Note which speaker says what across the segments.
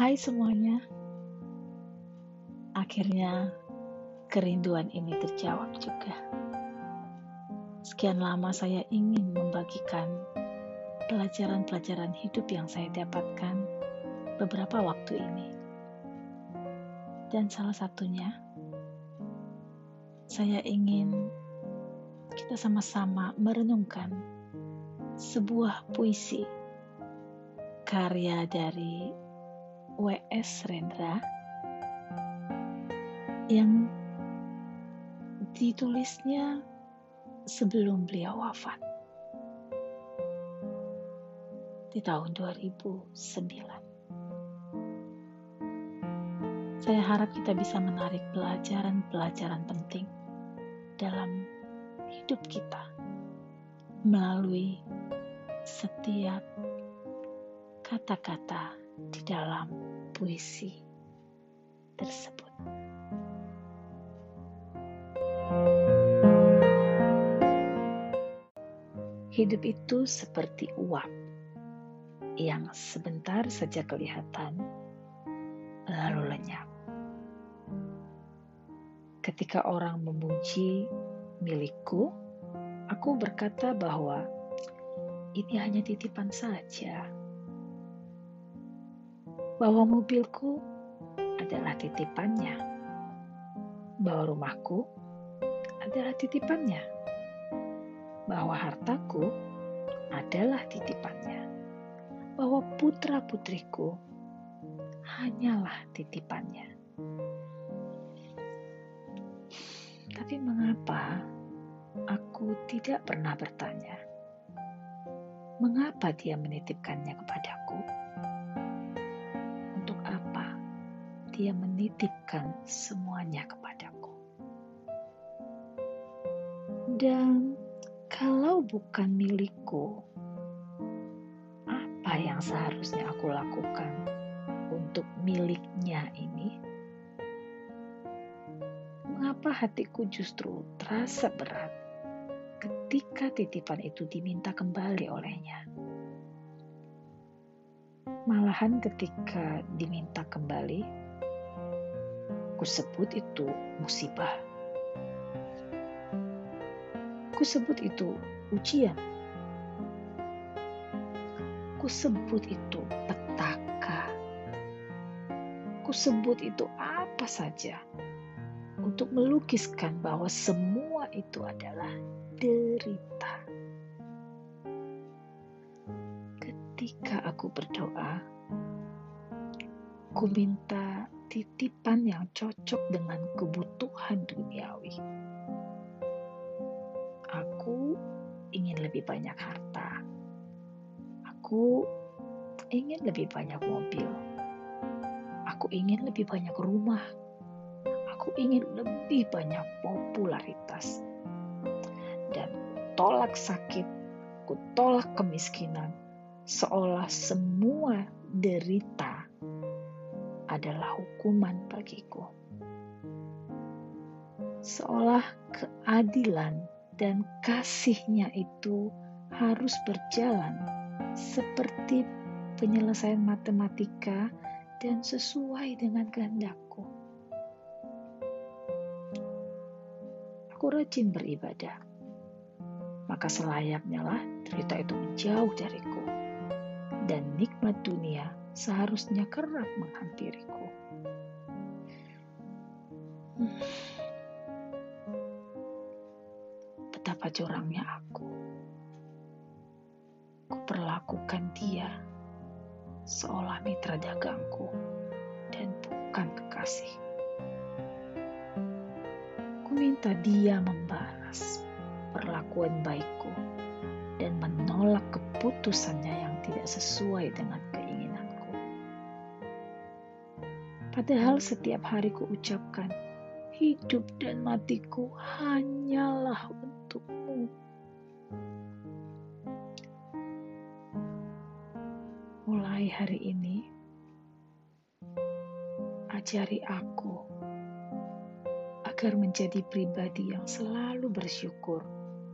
Speaker 1: Hai semuanya, akhirnya kerinduan ini terjawab juga. Sekian lama saya ingin membagikan pelajaran-pelajaran hidup yang saya dapatkan beberapa waktu ini. Dan salah satunya, saya ingin kita sama-sama merenungkan sebuah puisi karya dari W.S. Rendra yang ditulisnya sebelum beliau wafat di tahun 2009. Saya harap kita bisa menarik pelajaran-pelajaran penting dalam hidup kita melalui setiap kata-kata di dalam puisi tersebut. Hidup itu seperti uap yang sebentar saja kelihatan, lalu lenyap. Ketika orang memuji milikku, aku berkata bahwa ini hanya titipan saja bahwa mobilku adalah titipannya, bahwa rumahku adalah titipannya, bahwa hartaku adalah titipannya, bahwa putra-putriku hanyalah titipannya. Tapi mengapa aku tidak pernah bertanya, mengapa dia menitipkannya kepadaku? Dia menitipkan semuanya kepadaku. Dan kalau bukan milikku, apa yang seharusnya aku lakukan untuk miliknya ini? Mengapa hatiku justru terasa berat ketika titipan itu diminta kembali olehnya? Malahan ketika diminta kembali, Ku sebut itu musibah. Ku sebut itu ujian. Ku sebut itu petaka. Ku sebut itu apa saja untuk melukiskan bahwa semua itu adalah derita. Ketika aku berdoa, ku minta titipan yang cocok dengan kebutuhan duniawi. Aku ingin lebih banyak harta. Aku ingin lebih banyak mobil. Aku ingin lebih banyak rumah. Aku ingin lebih banyak popularitas. Dan tolak sakit, ku tolak kemiskinan, seolah semua derita adalah hukuman bagiku. Seolah keadilan dan kasihnya itu harus berjalan seperti penyelesaian matematika dan sesuai dengan kehendakku. Aku rajin beribadah, maka selayaknya lah cerita itu menjauh dariku dan nikmat dunia seharusnya kerap menghampiriku. Betapa curangnya aku. Kuperlakukan dia seolah mitra dagangku dan bukan kekasih. Ku minta dia membalas perlakuan baikku dan menolak keputusannya tidak sesuai dengan Padahal setiap hari ku ucapkan, hidup dan matiku hanyalah untukmu. Mulai hari ini, ajari aku agar menjadi pribadi yang selalu bersyukur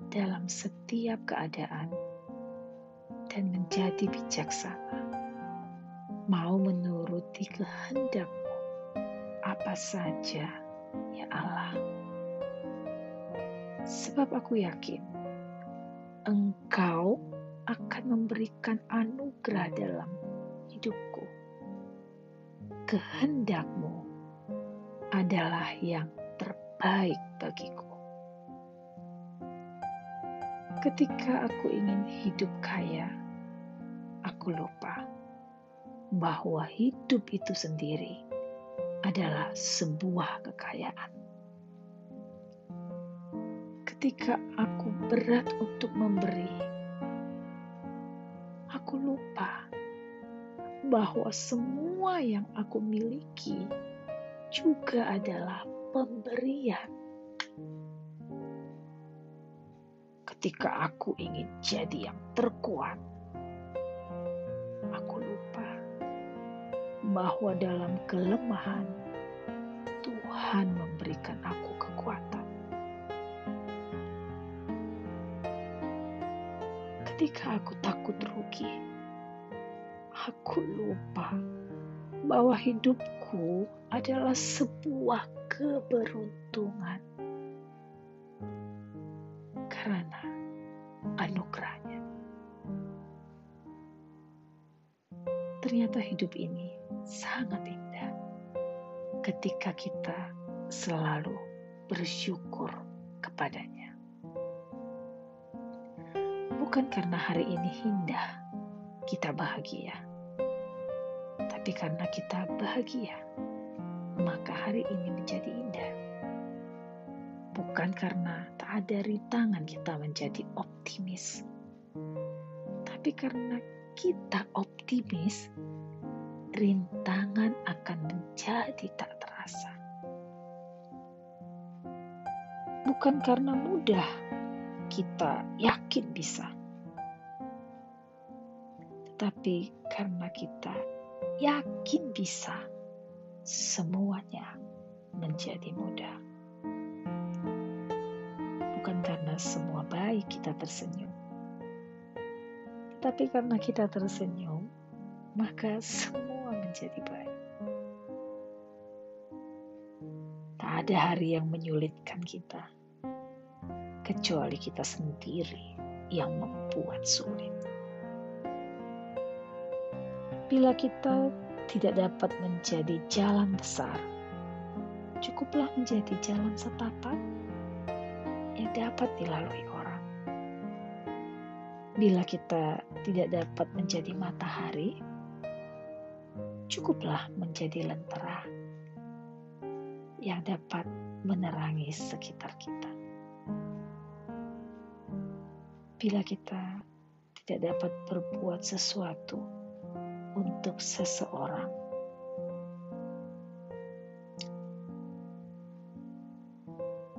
Speaker 1: dalam setiap keadaan dan menjadi bijaksana mau menuruti kehendakmu apa saja, ya Allah. Sebab aku yakin Engkau akan memberikan anugerah dalam hidupku. Kehendakmu adalah yang terbaik bagiku. Ketika aku ingin hidup kaya, aku lupa bahwa hidup itu sendiri adalah sebuah kekayaan. Ketika aku berat untuk memberi, aku lupa bahwa semua yang aku miliki juga adalah pemberian. Ketika aku ingin jadi yang terkuat, bahwa dalam kelemahan Tuhan memberikan aku kekuatan. Ketika aku takut rugi, aku lupa bahwa hidupku adalah sebuah keberuntungan karena anugerahnya. Ternyata hidup ini sangat indah ketika kita selalu bersyukur kepadanya. Bukan karena hari ini indah kita bahagia, tapi karena kita bahagia, maka hari ini menjadi indah bukan karena tak ada rintangan kita menjadi optimis, tapi karena kita optimis, rintangan akan menjadi tak terasa. Bukan karena mudah kita yakin bisa, tetapi karena kita yakin bisa, semuanya menjadi mudah. Bukan karena semua baik kita tersenyum, tapi karena kita tersenyum, maka semua menjadi baik. Tak ada hari yang menyulitkan kita, kecuali kita sendiri yang membuat sulit. Bila kita tidak dapat menjadi jalan besar, cukuplah menjadi jalan setapak yang dapat dilalui orang. Bila kita tidak dapat menjadi matahari, cukuplah menjadi lentera yang dapat menerangi sekitar kita. Bila kita tidak dapat berbuat sesuatu untuk seseorang,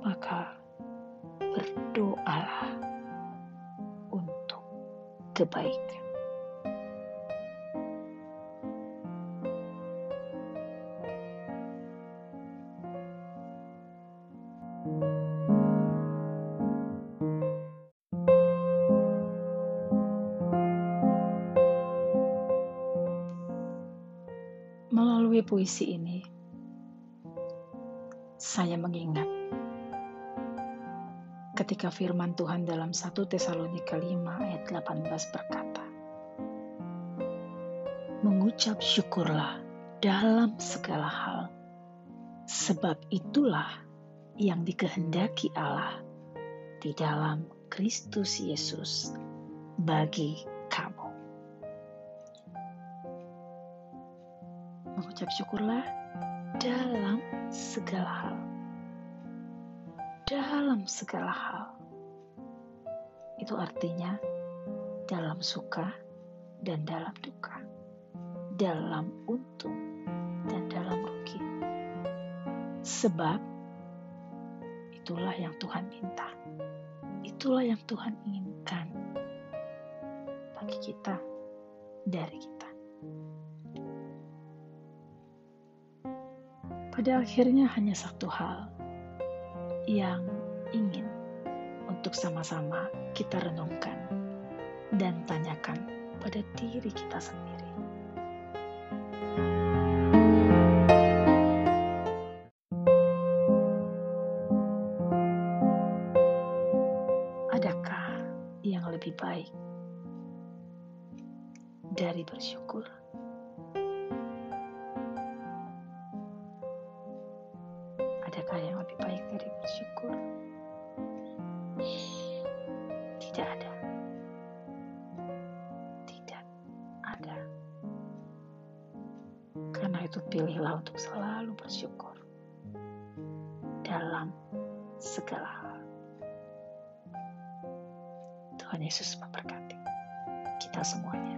Speaker 1: maka berdoalah untuk kebaikan. Melalui puisi ini, saya mengingat ketika firman Tuhan dalam 1 Tesalonika 5 ayat 18 berkata, Mengucap syukurlah dalam segala hal, sebab itulah yang dikehendaki Allah di dalam Kristus Yesus bagi kamu. Mengucap syukurlah dalam segala hal dalam segala hal. Itu artinya dalam suka dan dalam duka, dalam untung dan dalam rugi. Sebab itulah yang Tuhan minta. Itulah yang Tuhan inginkan bagi kita, dari kita. pada akhirnya hanya satu hal yang ingin untuk sama-sama kita renungkan dan tanyakan pada diri kita sendiri. Adakah yang lebih baik dari bersyukur? Itu pilihlah untuk selalu bersyukur dalam segala hal. Tuhan Yesus memberkati kita semuanya.